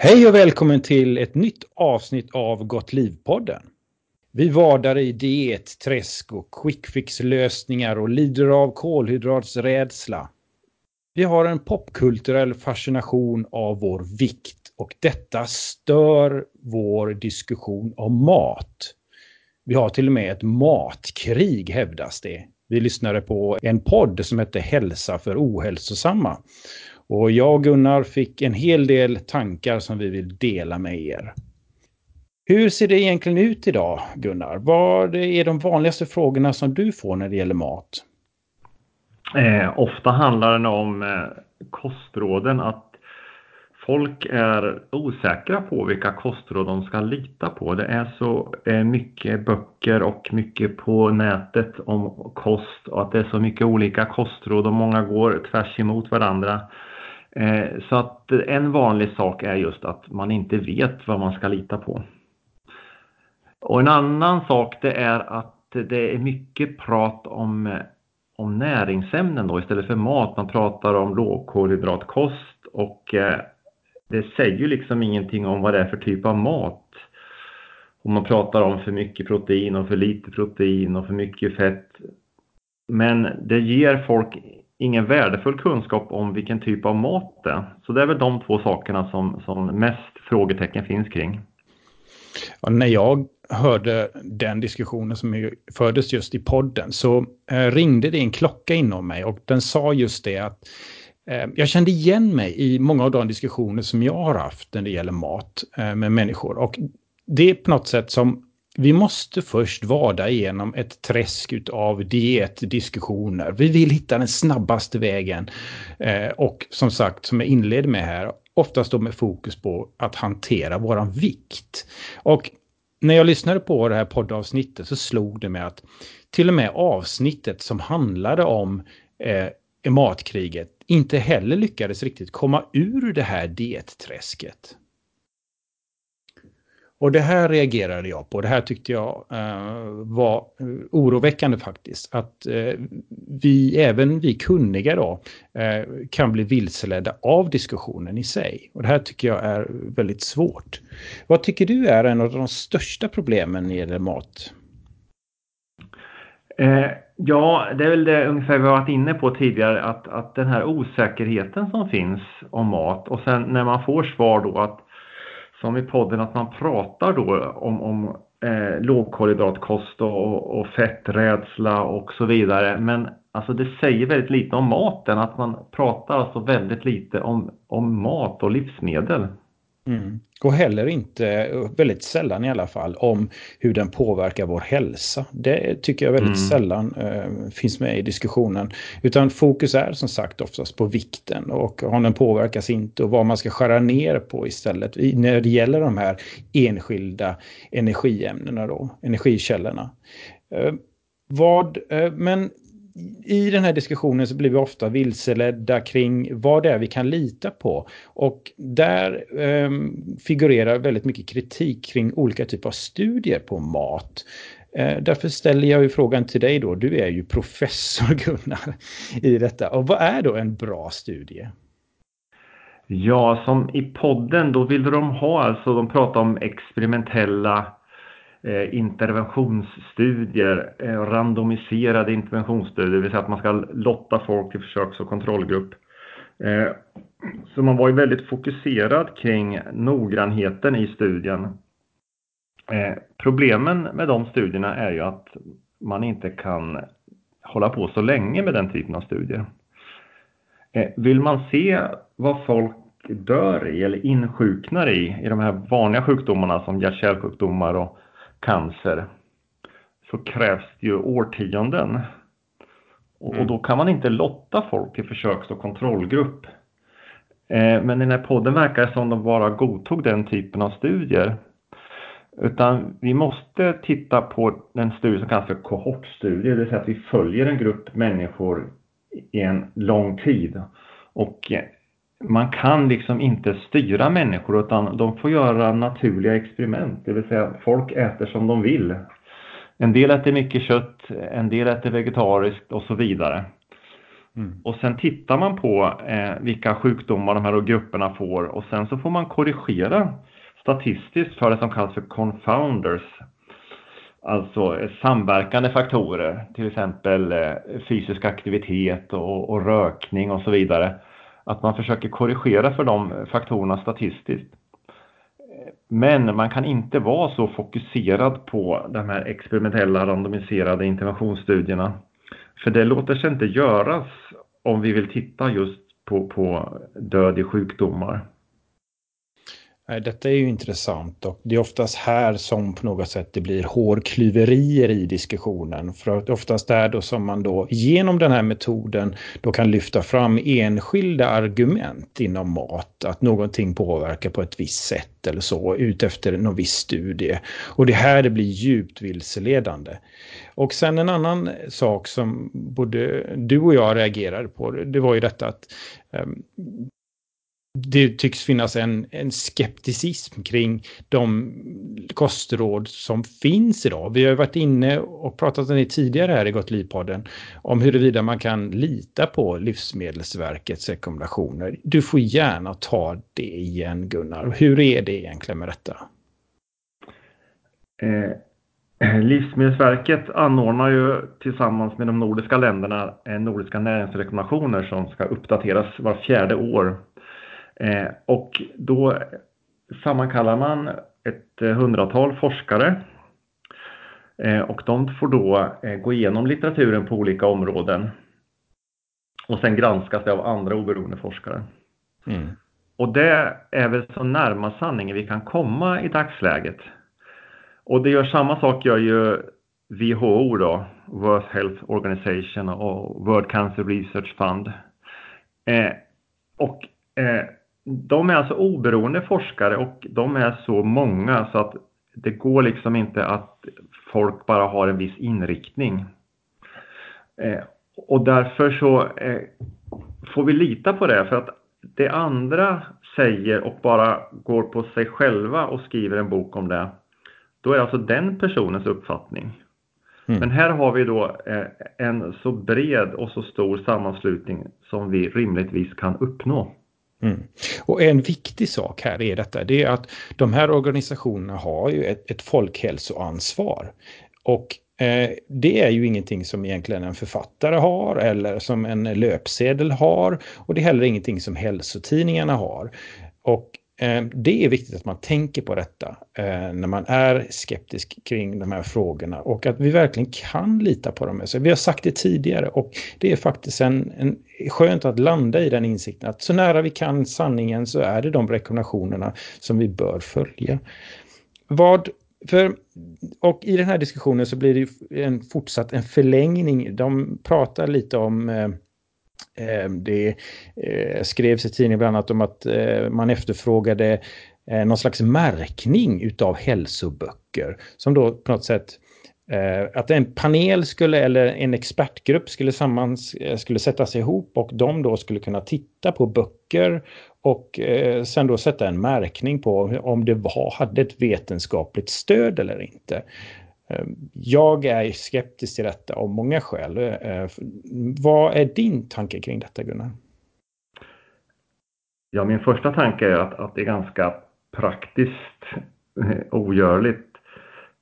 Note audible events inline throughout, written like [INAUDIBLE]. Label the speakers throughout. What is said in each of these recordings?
Speaker 1: Hej och välkommen till ett nytt avsnitt av Gott liv-podden. Vi vadar i diet, träsk och quickfix-lösningar och lider av kolhydratsrädsla. Vi har en popkulturell fascination av vår vikt och detta stör vår diskussion om mat. Vi har till och med ett matkrig hävdas det. Vi lyssnade på en podd som hette Hälsa för ohälsosamma. Och jag och Gunnar fick en hel del tankar som vi vill dela med er. Hur ser det egentligen ut idag, Gunnar? Vad är de vanligaste frågorna som du får när det gäller mat?
Speaker 2: Eh, ofta handlar det om eh, kostråden, att folk är osäkra på vilka kostråd de ska lita på. Det är så eh, mycket böcker och mycket på nätet om kost och att det är så mycket olika kostråd och många går tvärs emot varandra. Eh, så att eh, en vanlig sak är just att man inte vet vad man ska lita på. Och en annan sak det är att det är mycket prat om, eh, om näringsämnen då istället för mat. Man pratar om lågkolhydratkost och det säger ju liksom ingenting om vad det är för typ av mat. Och man pratar om för mycket protein och för lite protein och för mycket fett. Men det ger folk ingen värdefull kunskap om vilken typ av mat det är. Så det är väl de två sakerna som, som mest frågetecken finns kring.
Speaker 1: Ja, när jag hörde den diskussionen som fördes just i podden så eh, ringde det en klocka inom mig och den sa just det att eh, jag kände igen mig i många av de diskussioner som jag har haft när det gäller mat eh, med människor. Och det är på något sätt som vi måste först vada igenom ett träsk av dietdiskussioner. Vi vill hitta den snabbaste vägen. Eh, och som sagt, som jag inledde med här, oftast då med fokus på att hantera våran vikt. Och när jag lyssnade på det här poddavsnittet så slog det mig att till och med avsnittet som handlade om eh, matkriget inte heller lyckades riktigt komma ur det här dietträsket. Och det här reagerade jag på. Det här tyckte jag eh, var eh, oroväckande faktiskt. Att eh, vi, även vi kunniga då, kan bli vilseledda av diskussionen i sig. Och det här tycker jag är väldigt svårt. Vad tycker du är en av de största problemen när det gäller mat?
Speaker 2: Ja, det är väl det ungefär vi har varit inne på tidigare, att, att den här osäkerheten som finns om mat och sen när man får svar då att som i podden att man pratar då om, om eh, lågkolhydratkost och, och fetträdsla och så vidare. Men alltså det säger väldigt lite om maten, att man pratar alltså väldigt lite om, om mat och livsmedel.
Speaker 1: Mm. Och heller inte, väldigt sällan i alla fall, om hur den påverkar vår hälsa. Det tycker jag väldigt mm. sällan eh, finns med i diskussionen. Utan fokus är som sagt oftast på vikten och om den påverkas inte och vad man ska skära ner på istället när det gäller de här enskilda energiämnena då, energikällorna. Eh, vad, eh, men i den här diskussionen så blir vi ofta vilseledda kring vad det är vi kan lita på. Och där eh, figurerar väldigt mycket kritik kring olika typer av studier på mat. Eh, därför ställer jag ju frågan till dig då, du är ju professor [LAUGHS] Gunnar i detta. Och vad är då en bra studie?
Speaker 2: Ja, som i podden då vill de ha, alltså de pratar om experimentella Eh, interventionsstudier, eh, randomiserade interventionsstudier, det vill säga att man ska lotta folk till försöks och kontrollgrupp. Eh, så man var ju väldigt fokuserad kring noggrannheten i studien. Problemen med de studierna är ju att man inte kan hålla på så länge med den typen av studier. Vill man se vad folk dör i eller insjuknar i, i de här vanliga sjukdomarna som hjärt-kärlsjukdomar och cancer så krävs det ju årtionden. Och, mm. då kan man inte lotta folk till försöks och kontrollgrupp. Eh, men i den här podden verkar det som de bara godtog den typen av studier. Utan vi måste titta på den studie som kallas för kohortstudie, det vill säga att vi följer en grupp människor i en lång tid. Och man kan liksom inte styra människor utan de får göra naturliga experiment. Det vill säga folk äter som de vill. En del äter mycket kött, en del äter vegetariskt och så vidare. Mm. Och sen tittar man på eh, vilka sjukdomar de här grupperna får och sen så får man korrigera statistiskt för det som kallas för confounders. Alltså eh, samverkande faktorer, till exempel eh, fysisk aktivitet och, och rökning och så vidare. Att man försöker korrigera för de faktorerna statistiskt. Men man kan inte vara så fokuserad på de här experimentella randomiserade interventionsstudierna. För det låter sig inte göras om vi vill titta just på, på död i sjukdomar.
Speaker 1: Detta är ju intressant och det är oftast här som på något sätt det blir hårklyverier i diskussionen. För att oftast är då som man då genom den här metoden då kan lyfta fram enskilda argument inom mat. Att någonting påverkar på ett visst sätt eller så utefter någon viss studie. Och det här det blir djupt vilseledande. Och sen en annan sak som både du och jag reagerade på det var ju detta att ehm, det tycks finnas en, en skepticism kring de kostråd som finns idag. Vi har varit inne och pratat om det tidigare här i Gott Liv-podden om huruvida man kan lita på Livsmedelsverkets rekommendationer. Du får gärna ta det igen Gunnar. Hur är det egentligen med detta?
Speaker 2: Eh, [CLEARS THROAT] Livsmedelsverket anordnar ju tillsammans med de nordiska länderna eh, nordiska näringsrekommendationer som ska uppdateras var fjärde år Eh, och då sammankallar man ett eh, hundratal forskare eh, och de får då gå igenom litteraturen på olika områden och sen granskas det av andra oberoende forskare. Mm. Och det är väl så närma sanningen vi kan komma i dagsläget. Och det gör samma sak gör ju WHO då, World Health Organization och World Cancer Research Fund. Eh, och eh, de är alltså oberoende forskare och de är så många så att det går liksom inte att folk bara har en viss inriktning. Eh, och därför så eh, får vi lita på det för att det andra säger och bara går på sig själva och skriver en bok om det, då är alltså den personens uppfattning. Mm. Men här har vi då eh, en så bred och så stor sammanslutning som vi rimligtvis kan uppnå.
Speaker 1: Mm. Och en viktig sak här är detta, det är att de här organisationerna har ju ett, ett folkhälsoansvar. Och eh, det är ju ingenting som egentligen en författare har eller som en löpsedel har. Och det är heller ingenting som hälsotidningarna har. Och Eh, det är viktigt att man tänker på detta eh, när man är skeptisk kring de här frågorna och att vi verkligen kan lita på dem. Så vi har sagt det tidigare och det är faktiskt en, en, skönt att landa i den insikten att så nära vi kan sanningen så är det de rekommendationerna som vi bör följa. Vad för, och i den här diskussionen så blir det en fortsatt en förlängning. De pratar lite om eh, Eh, det eh, skrevs i tidningen bland annat om att eh, man efterfrågade någon slags märkning utav hälsoböcker som då på något sätt att en panel skulle eller en expertgrupp skulle, sammans, skulle sätta sig ihop och de då skulle kunna titta på böcker och sen då sätta en märkning på om det var, hade ett vetenskapligt stöd eller inte. Ehm, jag är skeptisk till detta av många skäl. Ehm, vad är din tanke kring detta Gunnar?
Speaker 2: Ja, min första tanke är att, att det är ganska praktiskt eh, ogörligt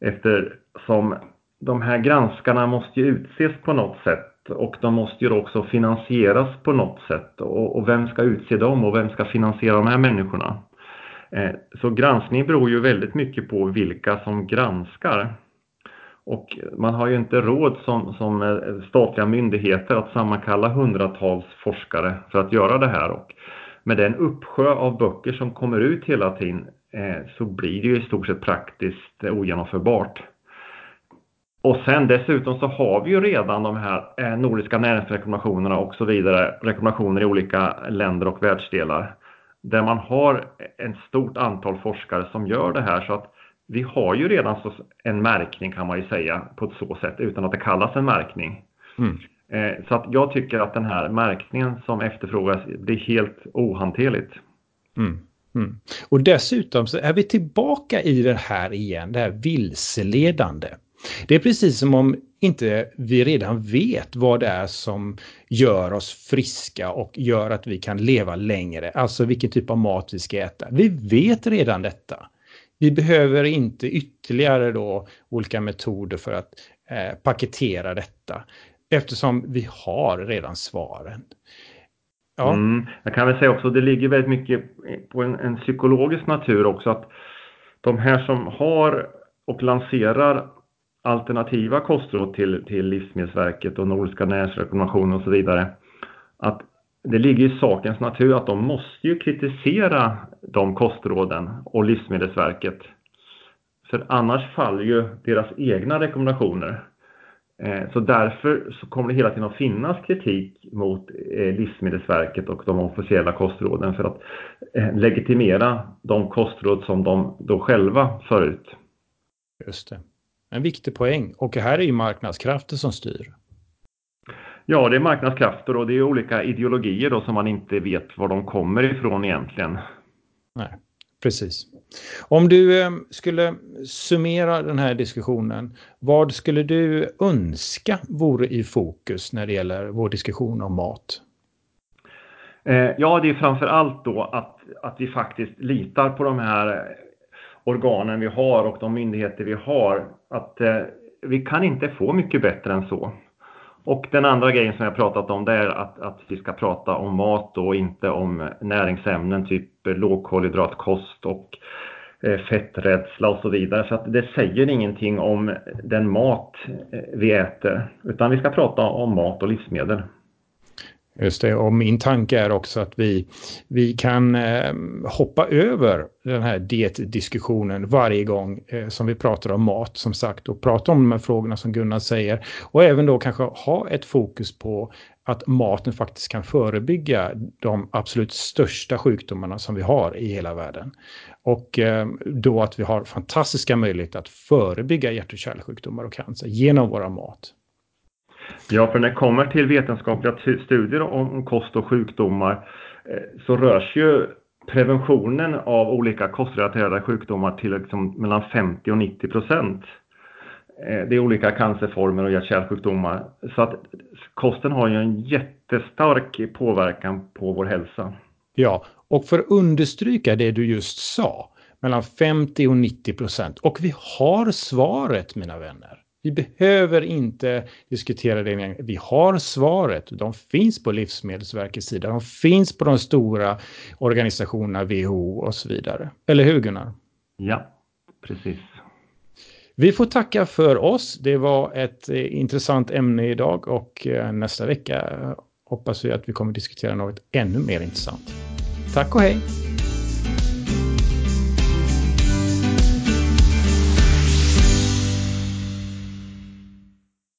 Speaker 2: eftersom de här granskarna måste ju utses på något sätt och de måste ju också finansieras på något sätt. Och, och vem ska utse dem och vem ska finansiera de här människorna? Eh, så granskning beror ju väldigt mycket på vilka som granskar. Och man har ju inte råd som, som eh, statliga myndigheter att sammankalla hundratals forskare för att göra det här. Och med den uppsjö av böcker som kommer ut hela tiden eh, så blir det ju i stort sett praktiskt ogenomförbart. Och sen dessutom så har vi ju redan de här eh, nordiska näringsrekommendationerna och så vidare, rekommendationer i olika länder och världsdelar. Där man har ett stort antal forskare som gör det här så att vi har ju redan en märkning kan man ju säga på ett så sätt utan att det kallas en märkning. Mm. Eh, så att jag tycker att den här märkningen som efterfrågas blir helt ohanterligt.
Speaker 1: Mm. Mm. Och dessutom så är vi tillbaka i det här igen, det här vilseledande. Det är precis som om inte vi redan vet vad det är som gör oss friska och gör att vi kan leva längre. Alltså vilken typ av mat vi ska äta. Vi vet redan detta. Vi behöver inte ytterligare då olika metoder för att eh, paketera detta eftersom vi har redan svaren.
Speaker 2: Ja. Mm, jag kan väl säga också, det ligger väldigt mycket på en, en psykologisk natur också att de här som har och lanserar alternativa kostråd till, till Livsmedelsverket och Nordiska näringsrekommendationer och så vidare. Att det ligger i sakens natur att de måste ju kritisera de kostråden och Livsmedelsverket. För annars faller ju deras egna rekommendationer. Eh, så därför så kommer det hela tiden att finnas kritik mot eh, Livsmedelsverket och de officiella kostråden för att eh, legitimera de kostråd som de då själva för ut.
Speaker 1: Just det. En viktig poäng. Och här är ju marknadskrafter som styr.
Speaker 2: Ja, det är marknadskrafter och det är olika ideologier då som man inte vet var de kommer ifrån egentligen.
Speaker 1: Nej, precis. Om du eh, skulle summera den här diskussionen, vad skulle du önska vore i fokus när det gäller vår diskussion om mat?
Speaker 2: Eh, ja, det är framför allt då att, att vi faktiskt litar på de här organen vi har och de myndigheter vi har. Att eh, vi kan inte få mycket bättre än så. Och den andra grejen som jag pratat om det är att, att vi ska prata om mat och inte om näringsämnen typ lågkolhydratkost och eh, fetträdsla och så vidare. Så att det säger ingenting om den mat eh, vi äter utan vi ska prata om mat och livsmedel.
Speaker 1: Just det, och min tanke är också att vi, vi kan eh, hoppa över den här dietdiskussionen varje gång eh, som vi pratar om mat, som sagt, och prata om de här frågorna som Gunnar säger. Och även då kanske ha ett fokus på att maten faktiskt kan förebygga de absolut största sjukdomarna som vi har i hela världen. Och eh, då att vi har fantastiska möjligheter att förebygga hjärt och kärlsjukdomar och cancer genom våra mat.
Speaker 2: Ja, för när det kommer till vetenskapliga studier om kost och sjukdomar eh, så rörs ju preventionen av olika kostrelaterade sjukdomar till liksom mellan 50 och 90 procent. Eh, det är olika cancerformer och hjärt-kärlsjukdomar. Så att kosten har ju en jättestark påverkan på vår hälsa.
Speaker 1: Ja, och för att understryka det du just sa, mellan 50 och 90 procent. Och vi har svaret, mina vänner. Vi behöver inte diskutera det mer. Vi har svaret. De finns på Livsmedelsverkets sida. De finns på de stora organisationerna WHO och så vidare. Eller hur Gunnar?
Speaker 2: Ja, precis.
Speaker 1: Vi får tacka för oss. Det var ett eh, intressant ämne idag och eh, nästa vecka hoppas vi att vi kommer diskutera något ännu mer intressant. Tack och hej!